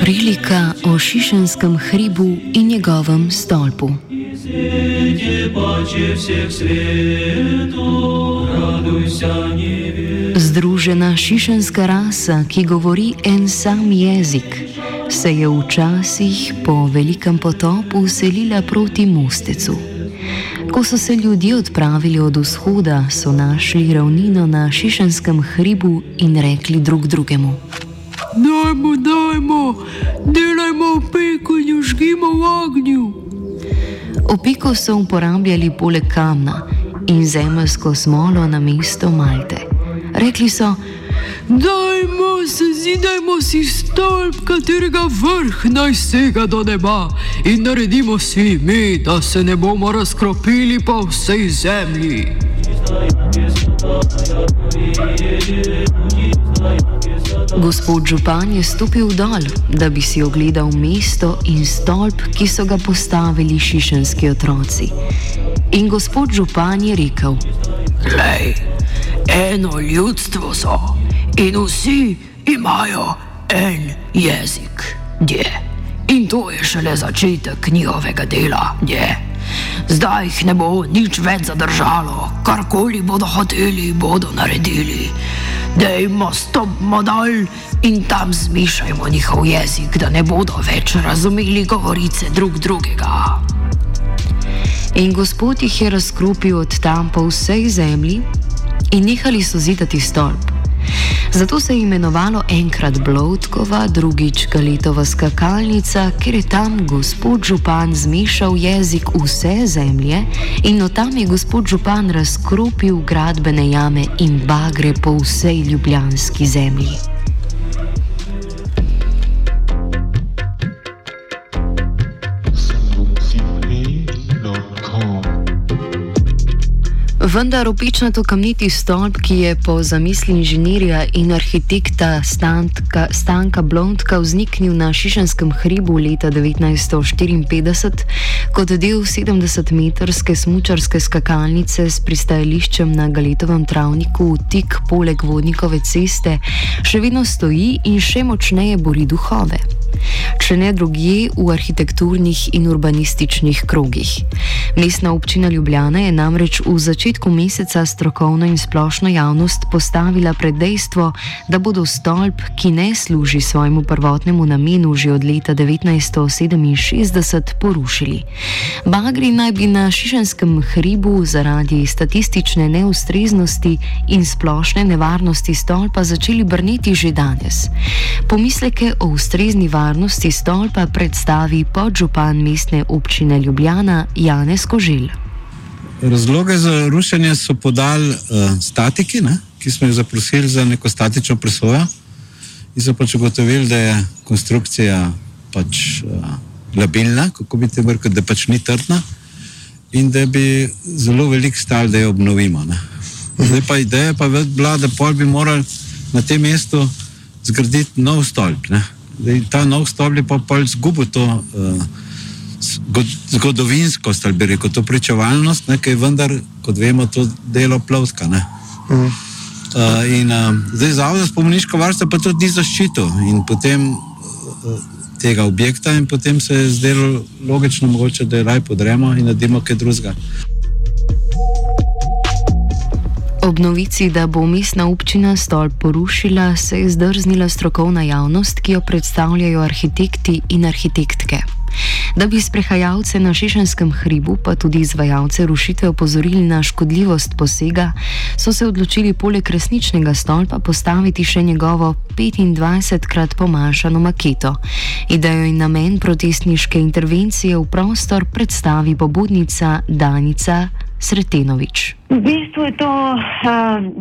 Prilika o Šišenskem hribu in njegovem stolpu. Združena šišenska rasa, ki govori en sam jezik, se je včasih po velikem potopu selila proti Mostecu. Ko so se ljudje odpravili od vzhoda, so našli ravnino na Šišenskem hribu in rekli drug drugemu: Dajmo, dajmo, delajmo opeko in jo žgimo v ognju. Opeko so uporabljali poleg kamna in zemeljsko smolo na mesto Malte. Rekli so: Dajmo se, zidajmo si stolp, katerega vrh naj sega do neba in naredimo si ime, da se ne bomo razkropili po vsej zemlji. Gospod Župan je stopil dol, da bi si ogledal mesto in stolp, ki so ga postavili šišenski otroci. In gospod Župan je rekel: Glej, eno ljudstvo so in vsi imajo en jezik, dje. In to je šele začetek njihovega dela, dje. Zdaj jih ne bo nič več zadržalo, karkoli bodo hoteli, bodo naredili. Dejmo stopimo dol in tam zmišajmo njihov jezik, da ne bodo več razumeli govorice drug drugega. In gospod jih je razkropil od tam po vsej zemlji in nehali so zidati stolp. Zato se je imenovalo enkrat Blotkova, drugič Galitova skakalnica, ker je tam gospod Župan zmešal jezik vse zemlje in od tam je gospod Župan razkropil gradbene jame in bagre po vsej ljubljanski zemlji. Vendar opičnato kamniti stolp, ki je po zamisli inženirja in arhitekta Stanka, Stanka Blondka vzniknil na Šišenskem hribu leta 1954 kot del 70-metrske smučarske skakalnice s pristajališčem na Galetovem travniku tik poleg vodnikove ceste, še vedno stoji in še močneje bori duhove. Če ne drugje v arhitekturnih in urbanističnih krogih. Mestna občina Ljubljana je namreč v začetku meseca strokovno in splošno javnost postavila pred dejstvo, da bodo stolp, ki ne služi svojemu prvotnemu namenu že od leta 1967, porušili. Bagri naj bi na Šišenskem hribu zaradi statistične neustreznosti in splošne nevarnosti stolpa začeli brneti že danes. Pomisleke o ustrezni varnosti stolpa predstavi podžupan mestne občine Ljubljana Janez Kožil. Razloge za rušenje so podali uh, statiki, ne, ki smo jih zaprosili za neko statično presojo in so pač ugotovili, da je konstrukcija pač, uh, labilna, kako bi te rekel, da pač ni trdna in da bi zelo velik stal, da jo obnovimo. Ne. Zdaj pa ideja pa je bila, da pol bi morali na tem mestu zgraditi nov stolp. Ne. Zdaj, ta nov stolp je pa pol zgubil to. Uh, zgodovinskost, ali bi rekel, to pričevalnost, ki je vendar, kot vemo, to delo plovska. Uh, uh, in uh, zdaj zavod za spomeniško varstvo pa tudi ni zaščitil in potem uh, tega objekta in potem se je zdelo logično, mogoče, da je raj podremo in naredimo kaj drugega. Ob novici, da bo mestna občina stolp porušila, se je zdrznila strokovna javnost, ki jo predstavljajo arhitekti in arhitektke. Da bi sprehajalce na Šišenskem hribu, pa tudi izvajalce rušitve opozorili na škodljivost posega, so se odločili poleg resničnega stolpa postaviti še njegovo 25krat pomanjšano maketo. Idejo in namen protestniške intervencije v prostor predstavi pobudnica Danica Sretenovič. V bistvu je to uh,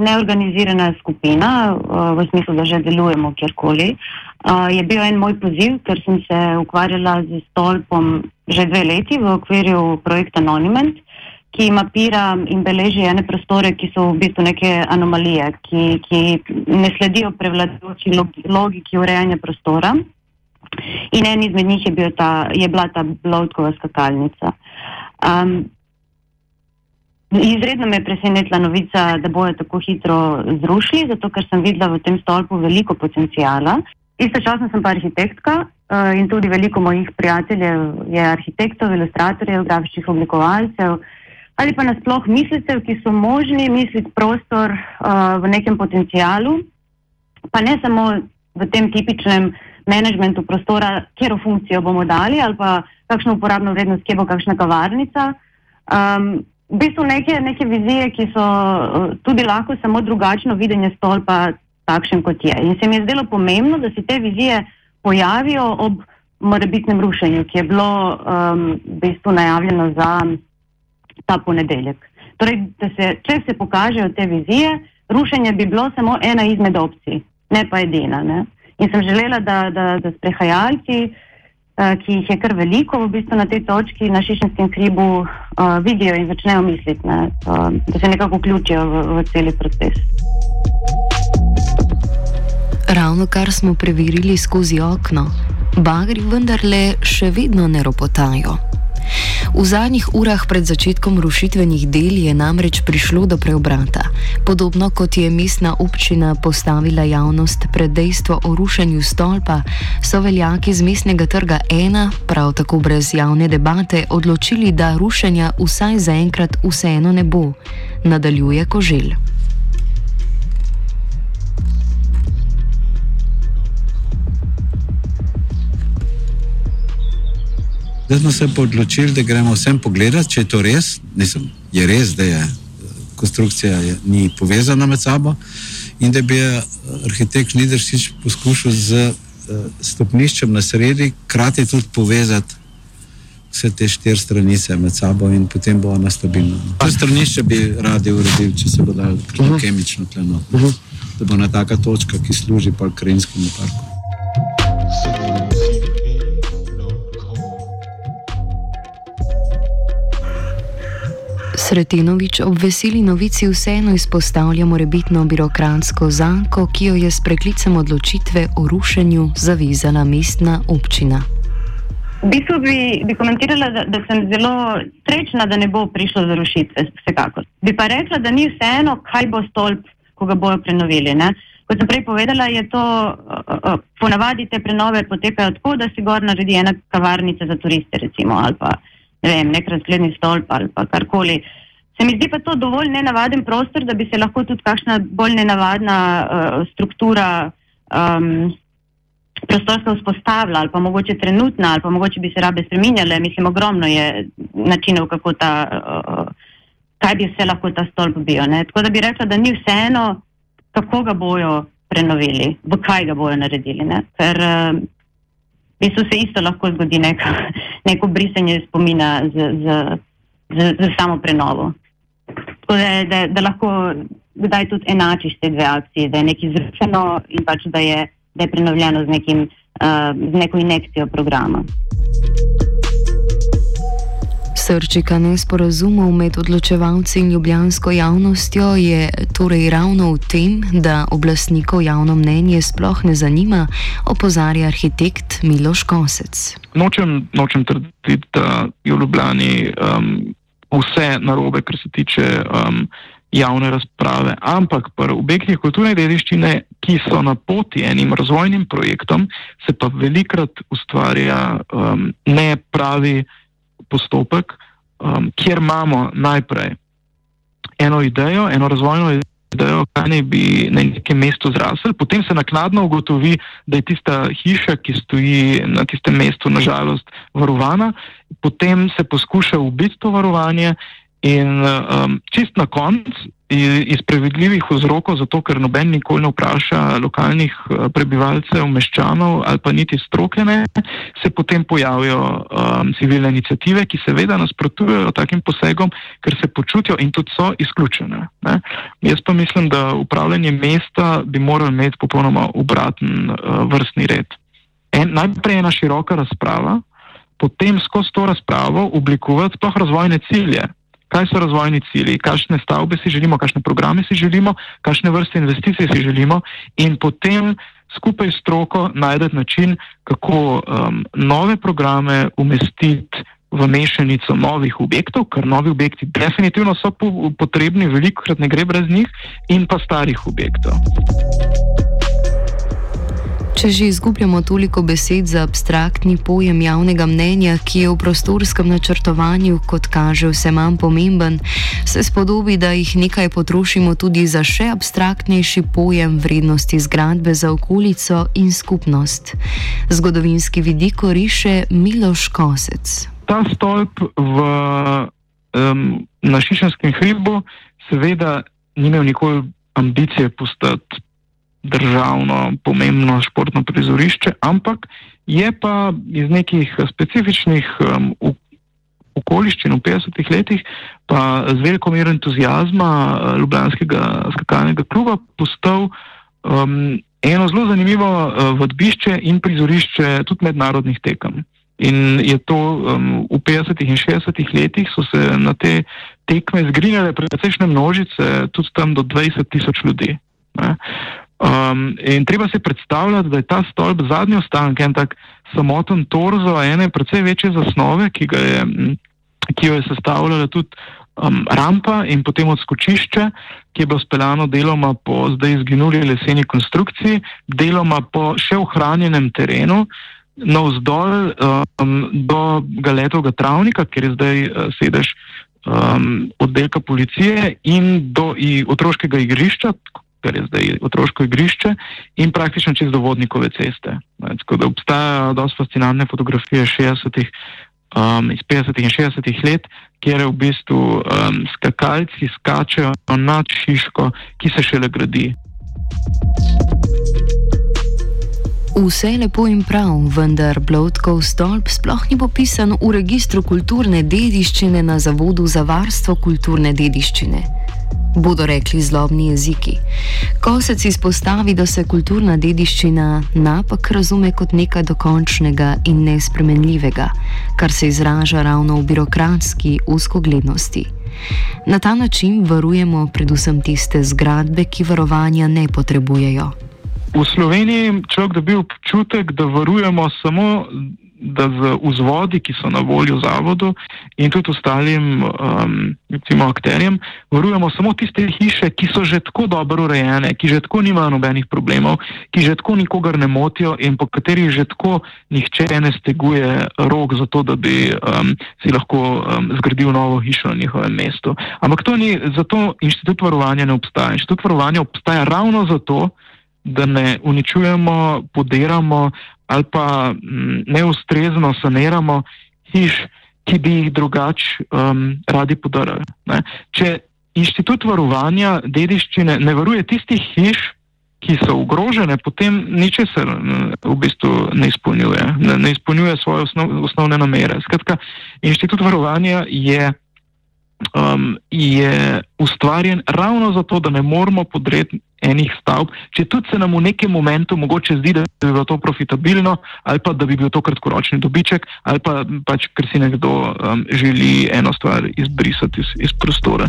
neorganizirana skupina, uh, v smislu, da že delujemo kjerkoli. Uh, je bil en moj poziv, ker sem se ukvarjala z stolpom že dve leti v okviru projekta Monument, ki mapira in beleži ene prostore, ki so v bistvu neke anomalije, ki, ki ne sledijo prevladujoči logiki urejanja prostora. In en izmed njih je, bil ta, je bila ta Bloudkova skakalnica. Um, izredno me je presenetila novica, da bojo tako hitro zrušili, zato ker sem videla v tem stolpu veliko potencijala. Istočasno sem pa arhitektka uh, in tudi veliko mojih prijateljev je arhitektov, ilustratorjev, grafičnih oblikovalcev ali pa nasploh mislitev, ki so možni misliti prostor uh, v nekem potencijalu, pa ne samo v tem tipičnem menedžmentu prostora, kjer funkcijo bomo dali ali pa kakšno uporabno vrednost, kje bo kakšna kavarnica. Um, v bistvu neke, neke vizije, ki so uh, tudi lahko samo drugačno videnje stolpa takšen, kot je. In se mi je zdelo pomembno, da se te vizije pojavijo ob morebitnem rušenju, ki je bilo um, v bistvu najavljeno za ta ponedeljek. Torej, se, če se pokažejo te vizije, rušenje bi bilo samo ena izmed opcij, ne pa edina. Ne? In sem želela, da, da, da sprehajalci, uh, ki jih je kar veliko v bistvu na tej točki, na Šišenskem hribu, uh, vidijo in začnejo misliti, ne? uh, da se nekako vključijo v, v celi proces. Ravno kar smo preverili skozi okno, bagri vendarle še vedno ne ropotajo. V zadnjih urah pred začetkom rušitvenih del je namreč prišlo do preobrata. Podobno kot je mestna občina postavila javnost pred dejstvo o rušenju stolpa, so veljaki z mestnega trga 1, prav tako brez javne debate, odločili, da rušenja vsaj zaenkrat vseeno ne bo. Nadaljuje Koželj. Zdaj smo se odločili, da gremo vsem pogledati, če je to res. Nisem, je res, da je konstrukcija je, ni povezana med sabo in da bi arhitekt Nideršič poskušal z uh, stopniščem na sredi, krati tudi povezati vse te štiri stranice med sabo in potem bo ona stabilna. To stranišče bi radi uredili, če se bo dal uh -huh. kemično tleno. Uh -huh. Da bo na taka točka, ki služi pa krajinskemu parku. Sretenovič ob veseli novici vseeno izpostavlja morebitno birokratsko zanko, ki jo je s preklicem odločitve o rušenju zavezala mestna občina. V bistvu bi, bi komentirala, da, da sem zelo srečna, da ne bo prišlo do rušitve, vsekakor. Bi pa rekla, da ni vseeno, kaj bo stolp, ko ga bojo prenovili. Ne? Kot sem prej povedala, je to uh, uh, ponavadi te prenove potekajo tako, da si gor naredi ena kavarnica za turiste, recimo, ali pa ne vem, nek razgledni stolp ali pa karkoli. Se mi zdi pa to dovolj nenavaden prostor, da bi se lahko tudi kakšna bolj nenavadna uh, struktura um, prostorska vzpostavila ali pa mogoče trenutna ali pa mogoče bi se rabe spreminjale. Mislim, ogromno je načinov, kako ta, uh, kaj bi vse lahko ta stolp bil. Ne? Tako da bi rekla, da ni vseeno, kako ga bojo prenovili, v kaj ga bojo naredili. Ne? Ker uh, v bistvu se isto lahko zgodi neka, neko brisanje spomina z, z, z, z samo prenovo. Tako da, da, da lahko kdaj tudi enačiš te dve akcije, da je nekaj zrušeno in pač da je, da je prenovljeno z, nekim, uh, z neko injekcijo programa. Srčika nesporazumov med odločevalci in ljubljansko javnostjo je torej ravno v tem, da oblastnikov javno mnenje sploh ne zanima, opozarja arhitekt Miloš Kosec. Nočem, nočem trditi, da je v Ljubljani um, vse narobe, kar se tiče um, javne razprave, ampak pri objektih kulturne dediščine, ki so na poti enim razvojnim projektom, se pa velikrat ustvarja um, nepravi postopek, um, kjer imamo najprej eno idejo, eno razvojno idejo, kaj naj bi na nekem mestu zrasel, potem se naknadno ugotovi, da je tista hiša, ki stoji na tistem mestu, nažalost, varovana, potem se poskuša ubiti to varovanje in um, čist na koncu iz prevedljivih vzrokov, zato ker noben nikoli ne vpraša lokalnih eh, prebivalcev, meščanov ali pa niti strokene, se potem pojavijo um, civilne inicijative, ki seveda nasprotujejo takim posegom, ker se počutijo in tudi so izključene. Ne? Jaz pa mislim, da upravljanje mesta bi moralo imeti popolnoma obraten uh, vrstni red. En, najprej ena široka razprava, potem skozi to razpravo oblikovati sploh razvojne cilje kaj so razvojni cilji, kakšne stavbe si želimo, kakšne programe si želimo, kakšne vrste investicij si želimo in potem skupaj s stroko najdete način, kako um, nove programe umestiti v mešanico novih objektov, ker novi objekti definitivno so po, potrebni, veliko krat ne gre brez njih, in pa starih objektov. Če že izgubljamo toliko besed za abstraktni pojem javnega mnenja, ki je v prostorskem načrtovanju, kot kaže, vse manj pomemben, se spodobi, da jih nekaj potrošimo tudi za še abstraktnejši pojem vrednosti zgradbe za okolico in skupnost. Zgodovinski vidik riše Miloš Kosec. Ta stolp v, um, na Šišenskem hribu seveda ni imel nikoli ambicije postati državno pomembno športno prizorišče, ampak je pa iz nekih specifičnih um, okoliščin v 50-ih letih, pa z veliko mero entuzijazma uh, Ljubljanskega skakalnega kluba postal um, eno zelo zanimivo uh, vadbišče in prizorišče tudi mednarodnih tekem. In je to um, v 50-ih in 60-ih letih so se na te tekme zgrinjale precejšnje množice, tudi tam do 20 tisoč ljudi. Ne. Um, in treba si predstavljati, da je ta stolp zadnji ostanek, en tak samoten torzo, ene precej večje zasnove, ki, je, ki jo je sestavljala tudi um, rampa in potem odskočišče, ki je bilo speljano deloma po zdaj izginuli leseni konstrukciji, deloma po še ohranjenem terenu. Navzdol um, do Galetovega travnika, kjer je zdaj uh, sedež um, oddelka policije, in do otroškega igrišča, kar je zdaj otroško igrišče, in praktično čez do vodnikove ceste. Tako da obstajajo dosta fascinantne fotografije 60 um, iz 50 in 60 let, kjer v bistvu um, skakalci skačejo nad Šiško, ki se šele gradi. Vse je lepo in prav, vendar Blotkov stolp sploh ni popisan v registru kulturne dediščine na Zavodu za varstvo kulturne dediščine bodo rekli zlobni jeziki. Ko se izpostavi, da se kulturna dediščina napak razume kot nekaj dokončnega in nespremenljivega, kar se izraža ravno v birokratski uskoglednosti. Na ta način varujemo predvsem tiste zgradbe, ki varovanja ne potrebujejo. V Sloveniji človek dobi občutek, da varujemo samo da z vzvodi, ki so na voljo zavodu in tudi ostalim um, recimo, akterjem, varujemo samo tiste hiše, ki so že tako dobro urejene, ki že tako nimajo nobenih problemov, ki že tako nikogar ne motijo in po katerih že tako nihče ne steguje rok za to, da bi um, si lahko um, zgradil novo hišo na njihovem mestu. Ampak to ni, zato inštitut varovanja ne obstaja. Inštitut varovanja obstaja ravno zato, da ne uničujemo, podiramo ali pa mm, neustrezno saniramo hiš, ki bi jih drugače um, radi podarili. Če inštitut varovanja dediščine ne varuje tistih hiš, ki so ogrožene, potem ničesar v bistvu ne izpolnjuje, ne, ne izpolnjuje svoje osnov, osnovne namere. Skratka, inštitut varovanja je um, je ustvarjen ravno zato, da ne moramo podreti enih stavb, če tudi se nam v nekem momentu mogoče zdi, da bi bilo to profitabilno, ali pa da bi bil to kratkoročni dobiček, ali pa pač, ker si nekdo um, želi eno stvar izbrisati iz, iz prostora.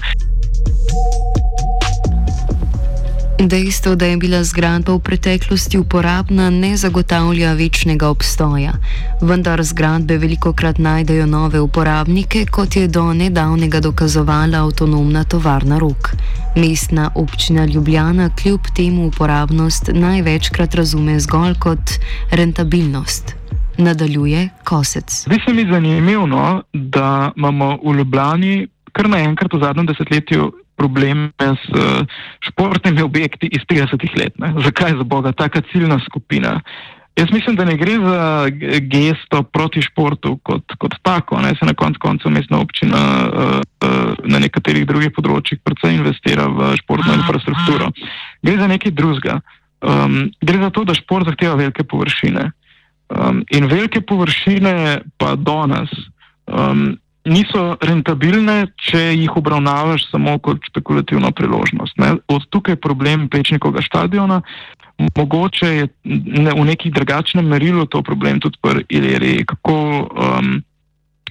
Dejstvo, da je bila zgradba v preteklosti uporabna, ne zagotavlja večnega obstoja. Vendar zgradbe veliko krat najdejo nove uporabnike, kot je do nedavnega dokazovala avtonomna tovarna rok. Mestna občina Ljubljana kljub temu uporabnost največkrat razume zgolj kot rentabilnost. Nadaljuje Kosec. Zdi se mi zanimivo, da imamo v Ljubljani kar naenkrat v zadnjem desetletju probleme s uh, športnimi objekti iz 30-ih let. Ne? Zakaj za Boga taka ciljna skupina? Jaz mislim, da ne gre za gesto proti športu kot, kot tako. Ne? Se na koncu koncev mestna občina uh, na nekaterih drugih področjih predvsem investira v športno infrastrukturo. Gre za nekaj drugega. Um, gre za to, da šport zahteva velike površine. Um, in velike površine pa do nas. Um, niso rentabilne, če jih obravnavaš samo kot špekulativno priložnost. Ne. Od tukaj je problem Pečnikovega stadiona. Mogoče je ne, v nekih drugačnem merilu to problem tudi pri Iliriji, kako, um,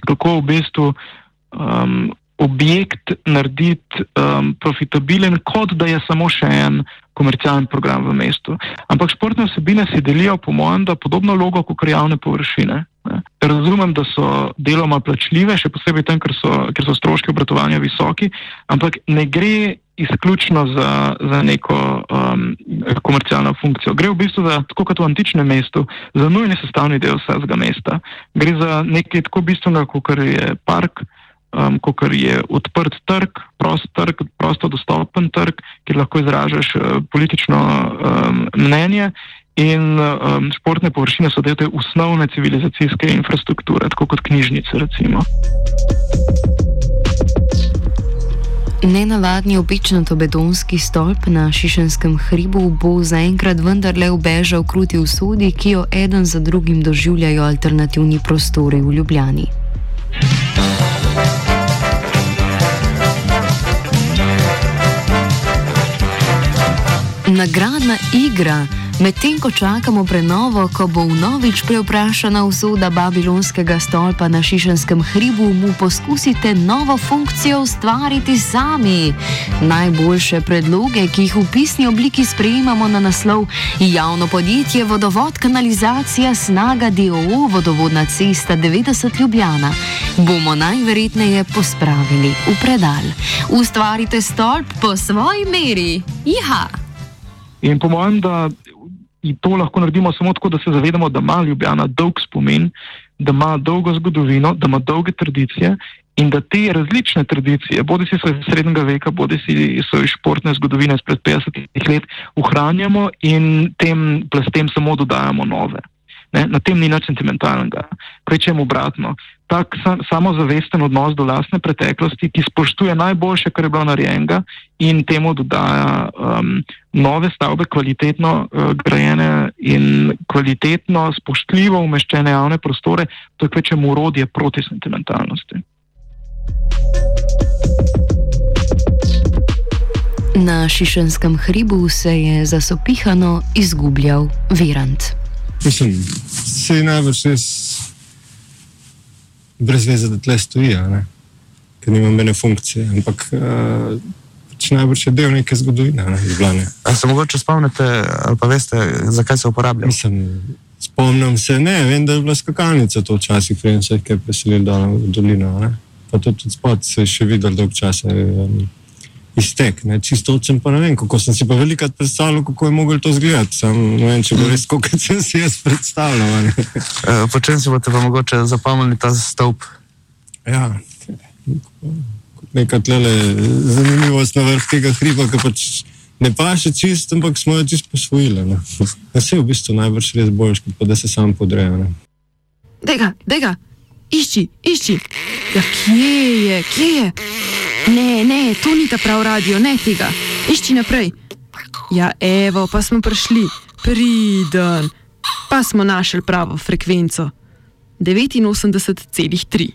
kako v bistvu um, objekt narediti um, profitabilen, kot da je samo še en komercialen program v mestu. Ampak športne vsebine si delijo, po mojem, da podobno vlogo kot javne površine. Ne. Razumem, da so deloma plačljive, še posebej tam, ker so, ker so stroški obratovanja visoki, ampak ne gre izključno za, za neko um, komercialno funkcijo. Gre v bistvu za, tako kot v antičnem mestu, za nujni sestavni del vsega mesta. Gre za nekaj tako bistvenega, kot je park um, kot je odprt trg, prost trg, prosto dostopen trg, kjer lahko izražaš uh, politično um, mnenje. In um, športne površine so del te osnovne civilizacijske infrastrukture, tako kot knjižnice. Recimo. Nenavadni obično-tobedonski stolp na Šišenskem hribu bo zaenkrat vendarle ubežal kruti usodi, ki jo eden za drugim doživljajo alternativni prostori v Ljubljani. Nagradna igra. Medtem ko čakamo prenovo, ko bo vnovič preoprašana usoda babilonskega stolpa na Šišenskem hribu, mu poskusite novo funkcijo ustvariti sami. Najboljše predloge, ki jih v pisni obliki sprejemamo na naslov Javno podjetje Vodovod kanalizacija Snaga DOO Vodovodna cesta 90 Ljubljana, bomo najverjetneje pospravili v predal. Ustvarite stolp po svoji meri. Jaha! In po mojem, da to lahko naredimo samo tako, da se zavedamo, da ima Ljubljana dolg spomin, da ima dolgo zgodovino, da ima dolge tradicije in da te različne tradicije, bodi si iz srednjega veka, bodi si iz športne zgodovine izpred 50 let, ohranjamo in tem plastem samo dodajamo nove. Ne, na tem ni nič sentimentalnega. Rečemo obratno. Tak sam, samozavesten odnos do lastne preteklosti, ki spoštuje najboljše, kar je bilo narejenega in temu dodaja um, nove stavbe, kvalitetno uh, grajene in kvalitetno, spoštljivo umeščene javne prostore, to je kvečemu urodje proti sentimentalnosti. Na Šišenskem hribu se je zasopihano izgubljal Virant. Mislim, se najbrž res brez veze, da tle stoji, ker nima mene funkcije. Ampak uh, najbrž je del neke zgodovine, ne Ljubljane. A se mogoče spomnite, ali pa veste, zakaj se uporablja? Mislim, spomnim se, ne, vem, da je bila skakalnica to včasih, preden se je preselil dol v dolino. Ne? Pa to tudi spod se je še videl dolg časa. Um, iztek. Ne? Čisto očem pa ne vem, kako sem si pa velikrat predstavljal, kako je mogel to izgledati. Sam ne vem, če bo res, kot sem si jaz predstavljal. E, po čem si boste pa mogoče zapomnili ta stolp? Ja, neka tlele zanimivost na vrh tega hriba, ki pač ne pa še čist, ampak smo jo čist posvojili. Ne? Ja, se je v bistvu najbrž res boljš, kot pa da se sam podrejo. Dega, dega, išči, išči. Ja, kje je, kje je? Ne, ne, to ni ta pravi radio, ne tega. Išči naprej. Ja, evo, pa smo prišli, priden, pa smo našli pravo frekvenco. 89,3.